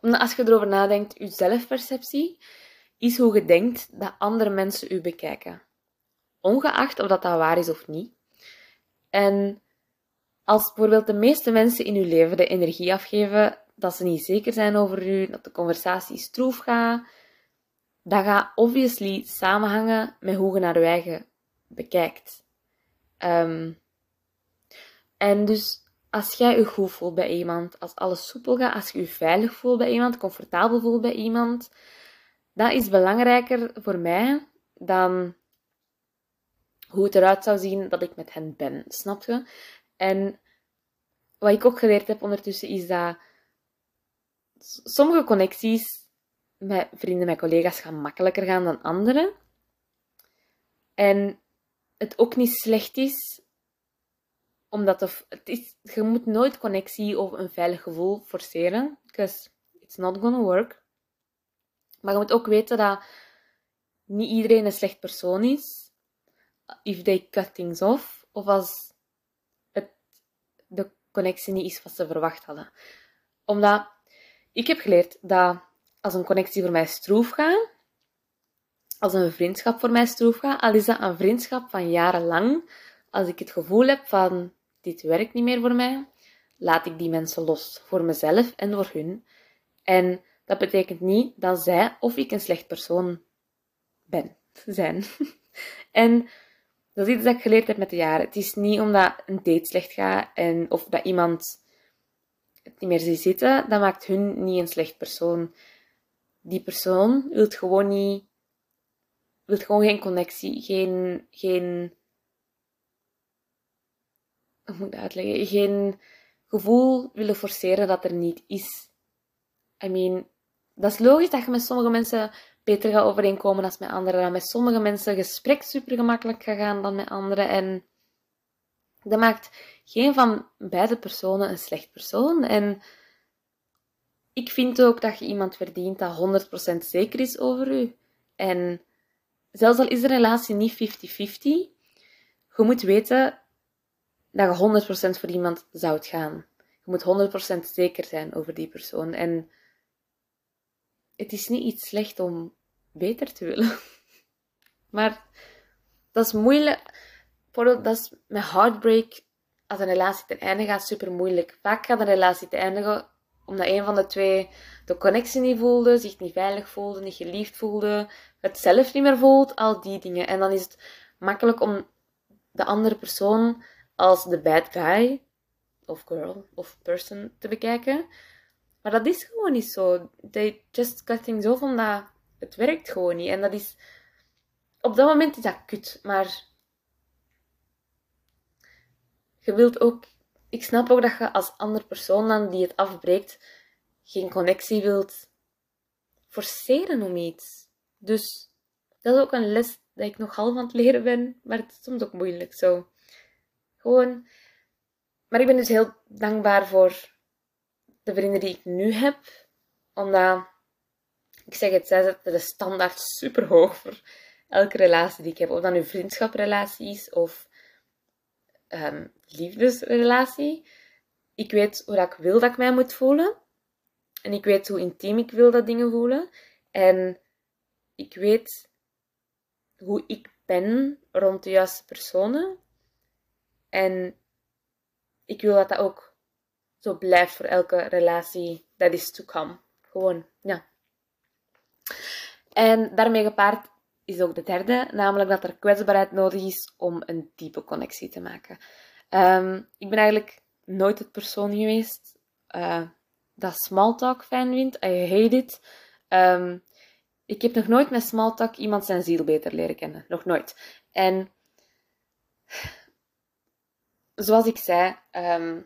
omdat als je erover nadenkt, je zelfperceptie is hoe je denkt dat andere mensen u bekijken. Ongeacht of dat, dat waar is of niet. En als bijvoorbeeld de meeste mensen in uw leven de energie afgeven dat ze niet zeker zijn over u, dat de conversatie stroef gaat, dat gaat obviously samenhangen met hoe je naar je eigen bekijkt. Um, en dus als jij je goed voelt bij iemand, als alles soepel gaat, als je je veilig voelt bij iemand, comfortabel voelt bij iemand, dat is belangrijker voor mij dan hoe het eruit zou zien dat ik met hen ben. Snap je? En wat ik ook geleerd heb ondertussen is dat sommige connecties met vrienden, met collega's gaan makkelijker gaan dan andere. En het ook niet slecht is omdat het is, je moet nooit connectie of een veilig gevoel forceren. Because it's not gonna work. Maar je moet ook weten dat niet iedereen een slecht persoon is. If they cut things off. Of als het, de connectie niet is wat ze verwacht hadden. Omdat ik heb geleerd dat als een connectie voor mij stroef gaat, als een vriendschap voor mij stroef gaat, al is dat een vriendschap van jarenlang, als ik het gevoel heb van dit werkt niet meer voor mij, laat ik die mensen los voor mezelf en voor hun. En dat betekent niet dat zij of ik een slecht persoon ben, zijn. en dat is iets dat ik geleerd heb met de jaren. Het is niet omdat een date slecht gaat en of dat iemand het niet meer ziet zitten, dat maakt hun niet een slecht persoon. Die persoon wil gewoon niet, wil gewoon geen connectie, geen, geen moet uitleggen? Geen gevoel willen forceren dat er niet is. I mean, dat is logisch dat je met sommige mensen beter gaat overeenkomen dan met anderen. Dat met sommige mensen gesprek super gemakkelijk gaat gaan dan met anderen. En dat maakt geen van beide personen een slecht persoon. En ik vind ook dat je iemand verdient dat 100% zeker is over u. En zelfs al is de relatie niet 50-50, je moet weten dat je 100% voor iemand zou gaan. Je moet 100% zeker zijn over die persoon. En het is niet iets slecht om beter te willen. Maar dat is moeilijk. Bijvoorbeeld, dat is met heartbreak, als een relatie ten einde gaat, super moeilijk. Vaak gaat een relatie te eindigen omdat een van de twee de connectie niet voelde, zich niet veilig voelde, niet geliefd voelde, het zelf niet meer voelt, al die dingen. En dan is het makkelijk om de andere persoon als de bad guy of girl of person te bekijken. Maar dat is gewoon niet zo. They just cut things off omdat het werkt gewoon niet. En dat is... Op dat moment is dat kut. Maar... Je wilt ook... Ik snap ook dat je als andere persoon dan die het afbreekt geen connectie wilt forceren om iets. Dus dat is ook een les dat ik nog half aan het leren ben, maar het is soms ook moeilijk zo. Gewoon. Maar ik ben dus heel dankbaar voor de vrienden die ik nu heb, omdat ik zeg het, zij zetten de standaard super hoog voor elke relatie die ik heb. Of dat nu vriendschaprelatie is of um, liefdesrelatie. Ik weet hoe dat ik wil dat ik mij moet voelen. En ik weet hoe intiem ik wil dat dingen voelen. En ik weet hoe ik ben rond de juiste personen. En ik wil dat dat ook zo blijft voor elke relatie dat is to come. Gewoon, ja. En daarmee gepaard is ook de derde, namelijk dat er kwetsbaarheid nodig is om een diepe connectie te maken. Ehm, ik ben eigenlijk nooit het persoon geweest uh, dat smalltalk fijn vindt. I hate it. Um, ik heb nog nooit met smalltalk iemand zijn ziel beter leren kennen. Nog nooit. En zoals ik zei, um,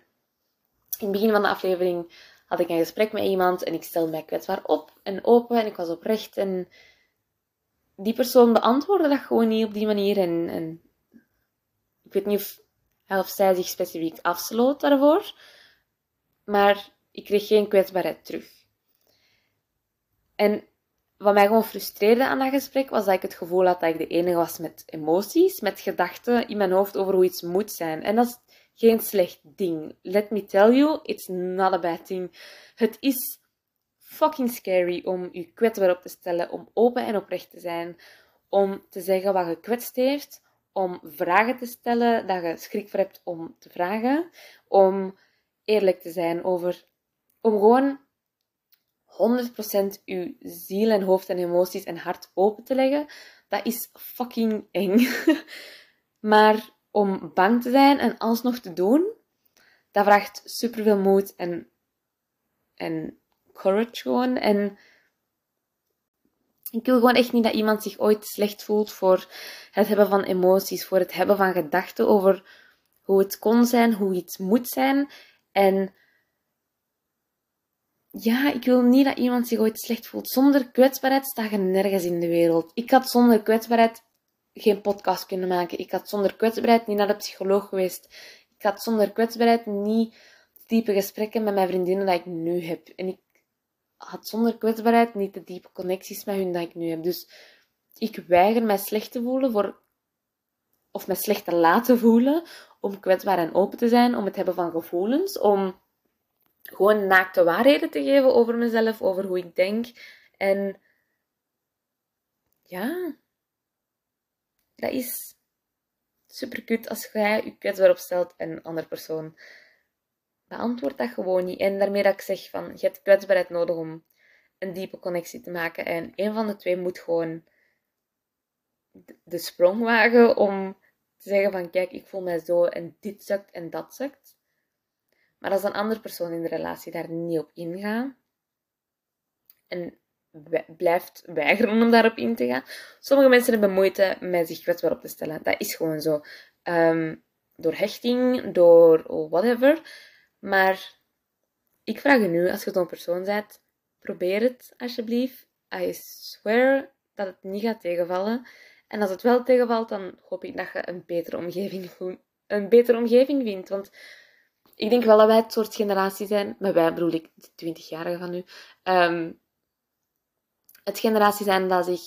in het begin van de aflevering had ik een gesprek met iemand en ik stelde mij kwetsbaar op en open en ik was oprecht. En die persoon beantwoordde dat gewoon niet op die manier. En, en ik weet niet of of zij zich specifiek afsloot daarvoor, maar ik kreeg geen kwetsbaarheid terug. En wat mij gewoon frustreerde aan dat gesprek was dat ik het gevoel had dat ik de enige was met emoties, met gedachten in mijn hoofd over hoe iets moet zijn. En dat is geen slecht ding. Let me tell you, it's not a bad thing. Het is fucking scary om je kwetsbaar op te stellen, om open en oprecht te zijn, om te zeggen wat je kwetst heeft, om vragen te stellen dat je schrik voor hebt om te vragen, om eerlijk te zijn over, om gewoon 100% uw ziel en hoofd en emoties en hart open te leggen, dat is fucking eng. maar om bang te zijn en alsnog te doen, dat vraagt superveel moed en, en courage gewoon. En ik wil gewoon echt niet dat iemand zich ooit slecht voelt voor het hebben van emoties, voor het hebben van gedachten over hoe het kon zijn, hoe iets moet zijn. En ja, ik wil niet dat iemand zich ooit slecht voelt. Zonder kwetsbaarheid sta je nergens in de wereld. Ik had zonder kwetsbaarheid geen podcast kunnen maken. Ik had zonder kwetsbaarheid niet naar de psycholoog geweest. Ik had zonder kwetsbaarheid niet diepe gesprekken met mijn vriendinnen dat ik nu heb. En ik had zonder kwetsbaarheid niet de diepe connecties met hun dat ik nu heb. Dus ik weiger mij slecht te voelen voor, of mij slecht te laten voelen om kwetsbaar en open te zijn, om het hebben van gevoelens, om gewoon naakte waarheden te geven over mezelf, over hoe ik denk. En ja, dat is super kut als jij je kwetsbaar opstelt en een andere persoon beantwoordt dat gewoon niet. En daarmee dat ik zeg van, je hebt kwetsbaarheid nodig om een diepe connectie te maken. En een van de twee moet gewoon de sprong wagen om te zeggen van, kijk, ik voel mij zo en dit sukt en dat sukt. Maar als een andere persoon in de relatie daar niet op ingaat en blijft weigeren om daarop in te gaan. Sommige mensen hebben moeite met zich kwetsbaar op te stellen. Dat is gewoon zo. Ehm, door hechting, door whatever. Maar ik vraag je nu, als je zo'n persoon bent, probeer het alsjeblieft. I swear dat het niet gaat tegenvallen. En als het wel tegenvalt, dan hoop ik dat je een betere omgeving, een betere omgeving vindt. Want ik denk wel dat wij het soort generatie zijn, maar wij bedoel ik de 20-jarigen van nu, um, het generatie zijn dat zich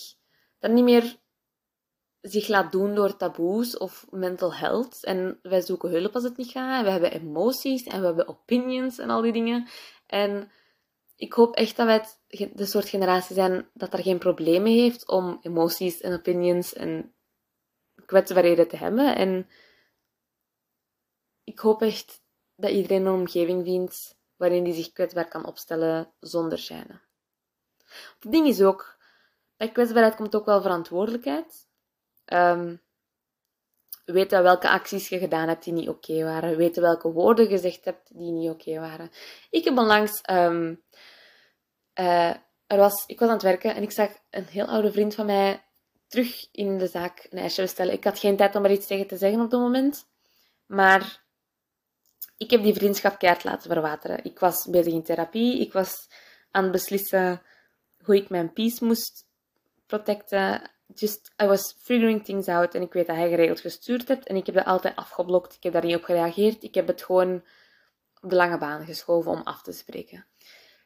dat niet meer zich laat doen door taboes of mental health. En wij zoeken hulp als het niet gaat. En we hebben emoties en we hebben opinions en al die dingen. En ik hoop echt dat wij de soort generatie zijn dat er geen problemen heeft om emoties en opinions en kwetsbaarheden te hebben. En ik hoop echt dat iedereen een omgeving vindt waarin die zich kwetsbaar kan opstellen zonder schijnen. Het ding is ook, bij kwetsbaarheid komt ook wel verantwoordelijkheid. Um, Weten welke acties je gedaan hebt die niet oké waren. Weten welke woorden je gezegd hebt die niet oké waren. Ik heb onlangs... Um, er was, ik was aan het werken en ik zag een heel oude vriend van mij terug in de zaak een ijsje bestellen. Ik had geen tijd om er iets tegen te zeggen op dat moment. Maar ik heb die vriendschap keihard laten verwateren. Ik was bezig in therapie. Ik was aan het beslissen hoe ik mijn peace moest protecten. Just, I was figuring things out. En ik weet dat hij geregeld gestuurd hebt. En ik heb dat altijd afgeblokt. Ik heb daar niet op gereageerd. Ik heb het gewoon op de lange baan geschoven om af te spreken.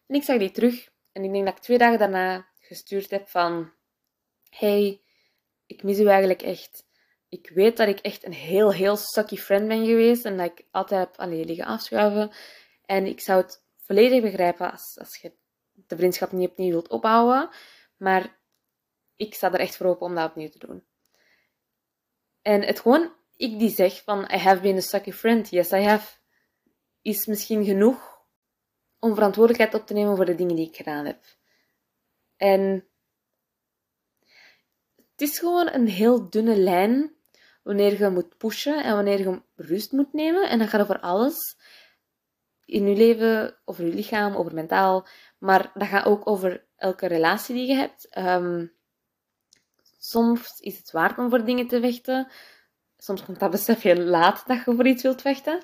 En ik zag die terug. En ik denk dat ik twee dagen daarna gestuurd heb van... Hey, ik mis u eigenlijk echt. Ik weet dat ik echt een heel, heel sucky friend ben geweest. En dat ik altijd heb alleen liggen afschuiven. En ik zou het volledig begrijpen als, als je de vriendschap niet opnieuw wilt opbouwen. Maar ik sta er echt voor open om dat opnieuw te doen. En het gewoon, ik die zeg van, I have been a sucky friend. Yes, I have. Is misschien genoeg om verantwoordelijkheid op te nemen voor de dingen die ik gedaan heb. En het is gewoon een heel dunne lijn wanneer je moet pushen en wanneer je rust moet nemen. En dat gaat over alles in je leven, over je lichaam, over mentaal. Maar dat gaat ook over elke relatie die je hebt. Um, soms is het waard om voor dingen te vechten. Soms komt dat besef heel laat dat je voor iets wilt vechten.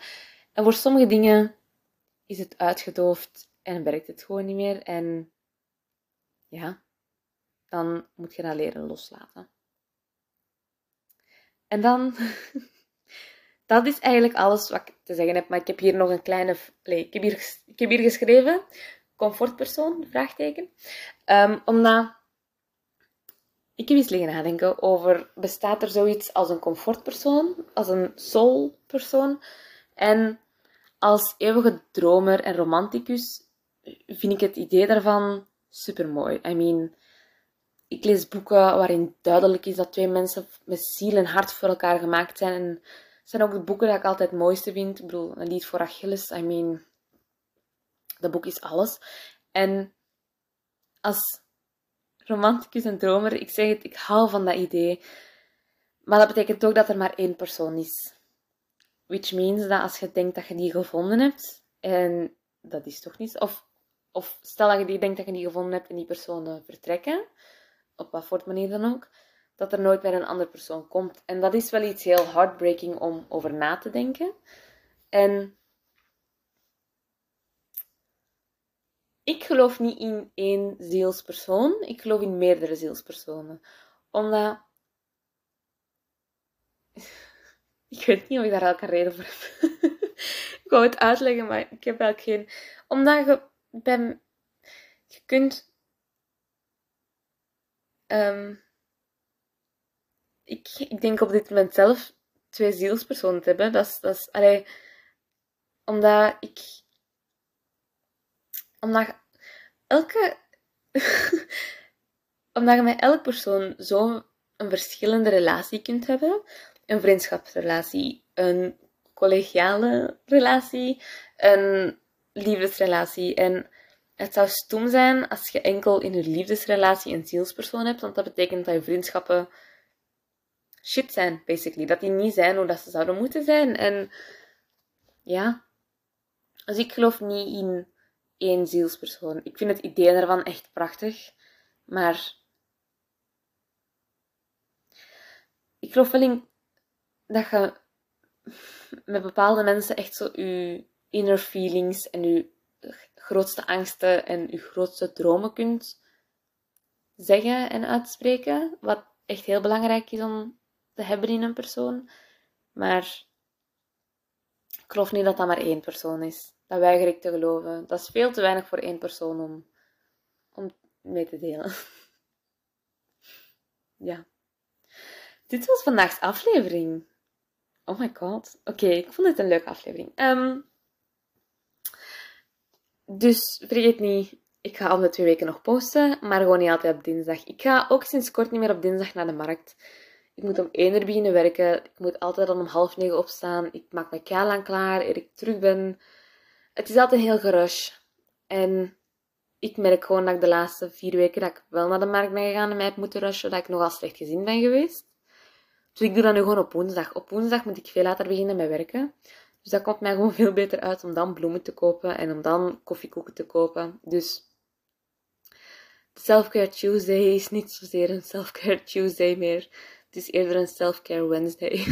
En voor sommige dingen is het uitgedoofd en werkt het gewoon niet meer. En ja, dan moet je dat leren loslaten. En dan, dat is eigenlijk alles wat ik te zeggen heb. Maar ik heb hier nog een kleine, ik, heb hier, ik heb hier geschreven, comfortpersoon, vraagteken. Um, omdat, ik heb eens liggen nadenken over, bestaat er zoiets als een comfortpersoon, als een soulpersoon? En als eeuwige dromer en romanticus vind ik het idee daarvan super mooi. I mean, ik lees boeken waarin duidelijk is dat twee mensen met ziel en hart voor elkaar gemaakt zijn. En het zijn ook de boeken die ik altijd het mooiste vind. Ik bedoel, een lied voor Achilles. I mean, dat boek is alles. En als romanticus en dromer, ik zeg het, ik hou van dat idee. Maar dat betekent ook dat er maar één persoon is. Which means dat als je denkt dat je die gevonden hebt, en dat is toch niet, of, of stel dat je denkt dat je die gevonden hebt en die personen vertrekken, op wat voor manier dan ook, dat er nooit meer een andere persoon komt. En dat is wel iets heel heartbreaking om over na te denken. En ik geloof niet in één zielspersoon, ik geloof in meerdere zielspersonen. Omdat. Ik weet niet of ik daar elke reden voor heb. ik wou het uitleggen, maar ik heb eigenlijk geen. Omdat je, bij... je kunt Um, ik, ik denk op dit moment zelf twee zielspersonen te hebben. Dat is, dat allee, omdat ik. Omdat elke. omdat je met elk persoon zo een verschillende relatie kunt hebben. Een vriendschapsrelatie, een collegiale relatie, een liefdesrelatie. En het zou stom zijn als je enkel in je liefdesrelatie een zielspersoon hebt, want dat betekent dat je vriendschappen shit zijn, basically. Dat die niet zijn hoe dat ze zouden moeten zijn. En ja, dus ik geloof niet in één zielspersoon. Ik vind het idee daarvan echt prachtig, maar ik geloof wel in dat je met bepaalde mensen echt zo je inner feelings en je grootste angsten en je grootste dromen kunt zeggen en uitspreken. Wat echt heel belangrijk is om te hebben in een persoon. Maar ik geloof niet dat dat maar één persoon is. Dat weiger ik te geloven. Dat is veel te weinig voor één persoon om, om mee te delen. ja. Dit was vandaag's aflevering. Oh my god. Oké, ik vond het een leuke aflevering. Um, dus vergeet niet, ik ga om de twee weken nog posten, maar gewoon niet altijd op dinsdag. Ik ga ook sinds kort niet meer op dinsdag naar de markt. Ik moet om één uur beginnen werken. Ik moet altijd dan om half negen opstaan. Ik maak mijn kaal aan klaar eer ik terug ben. Het is altijd heel gerush. En ik merk gewoon dat ik de laatste vier weken dat ik wel naar de markt ben gegaan en mij heb moeten rushen, dat ik nogal slecht gezien ben geweest. Dus ik doe dat nu gewoon op woensdag. Op woensdag moet ik veel later beginnen met werken. Dus dat komt mij gewoon veel beter uit om dan bloemen te kopen en om dan koffiekoeken te kopen. Dus Self-Care Tuesday is niet zozeer een Self-Care Tuesday meer. Het is eerder een Self-Care Wednesday.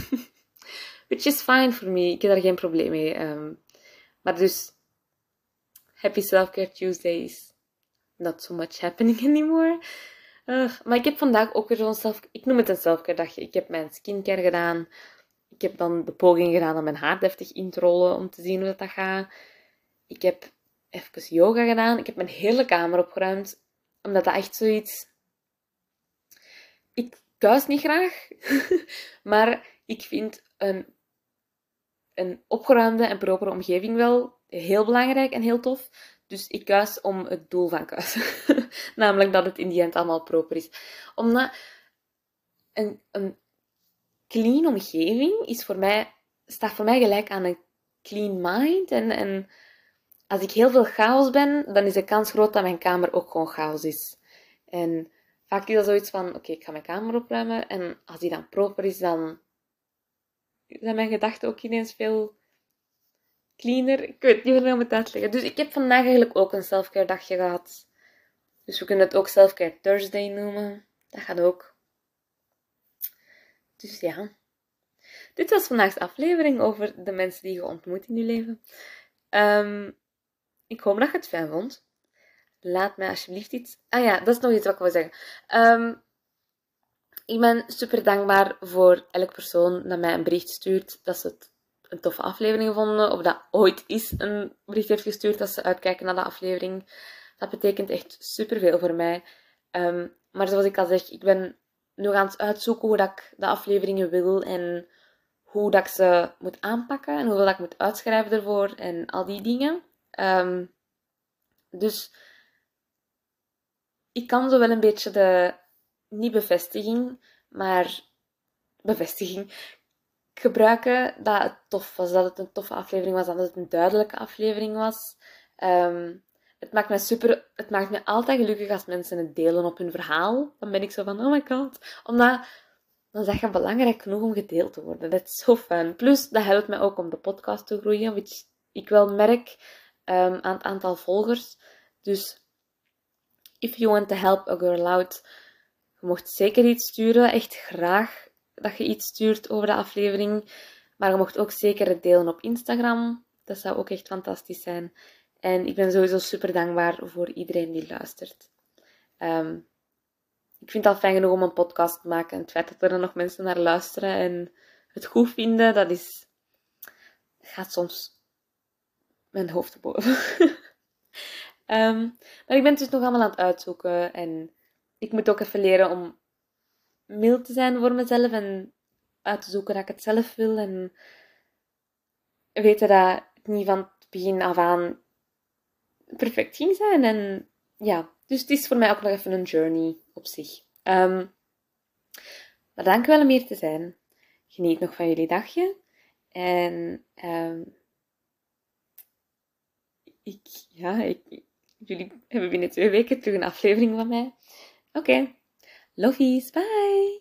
Which is fine for me. Ik heb daar geen probleem mee. Um, maar dus, Happy Self-Care Tuesdays. Not so much happening anymore. Maar ik heb vandaag ook weer zo'n self... Ik noem het een self-care dagje. Ik heb mijn skincare gedaan. Ik heb dan de poging gedaan om mijn haar deftig in te rollen om te zien hoe dat gaat. Ik heb even yoga gedaan. Ik heb mijn hele kamer opgeruimd. Omdat dat echt zoiets... Ik kuis niet graag. maar ik vind een, een opgeruimde en propere omgeving wel heel belangrijk en heel tof. Dus ik kuis om het doel van kuisen. Namelijk dat het in die end allemaal proper is. Omdat een, een clean omgeving is voor mij, staat voor mij gelijk aan een clean mind. En, en als ik heel veel chaos ben, dan is de kans groot dat mijn kamer ook gewoon chaos is. En vaak is dat zoiets van, oké, ik ga mijn kamer opruimen. En als die dan proper is, dan zijn mijn gedachten ook ineens veel cleaner. Ik weet niet hoe ik het uitleggen. Dus ik heb vandaag eigenlijk ook een selfcare dagje gehad. Dus we kunnen het ook selfcare Thursday noemen. Dat gaat ook. Dus ja. Dit was vandaag's aflevering over de mensen die je ontmoet in je leven. Um, ik hoop dat je het fijn vond. Laat mij alsjeblieft iets... Ah ja, dat is nog iets wat ik wil zeggen. Um, ik ben super dankbaar voor elke persoon dat mij een bericht stuurt dat ze het een toffe aflevering gevonden. Of dat ooit is een bericht heeft gestuurd dat ze uitkijken naar de aflevering. Dat betekent echt superveel voor mij. Ehm, maar zoals ik al zeg, ik ben nu aan het uitzoeken hoe dat ik de afleveringen wil. En hoe dat ik ze moet aanpakken. En hoeveel dat ik moet uitschrijven ervoor. En al die dingen. Ehm, dus ik kan zo wel een beetje de, niet bevestiging, maar bevestiging gebruiken dat het tof was, dat het een toffe aflevering was, dat het een duidelijke aflevering was. Ehm, het maakt me super, het maakt me altijd gelukkig als mensen het delen op hun verhaal. Dan ben ik zo van, oh my god. Omdat, dan zeg je belangrijk genoeg om gedeeld te worden. Dat is zo fijn. Plus, dat helpt mij ook om de podcast te groeien, which ik wel merk um, aan het aantal volgers. Dus, if you want to help a girl out, je mocht zeker iets sturen. Echt graag dat je iets stuurt over de aflevering. Maar je mocht ook zeker het delen op Instagram. Dat zou ook echt fantastisch zijn. En ik ben sowieso super dankbaar voor iedereen die luistert. Ehm, ik vind het al fijn genoeg om een podcast te maken. En het feit dat er nog mensen naar luisteren en het goed vinden, dat is... gaat soms mijn hoofd te boven. Ehm, maar ik ben het dus nog allemaal aan het uitzoeken. En ik moet ook even leren om mild te zijn voor mezelf en uit te zoeken dat ik het zelf wil. En weten dat het niet van het begin af aan perfect ging zijn. En ja, dus het is voor mij ook nog even een journey op zich. Um, maar dankjewel om hier te zijn. Geniet nog van jullie dagje. En um, ik, ja, ik, jullie hebben binnen twee weken terug een aflevering van mij. Oké. Okay. Lovies, bye!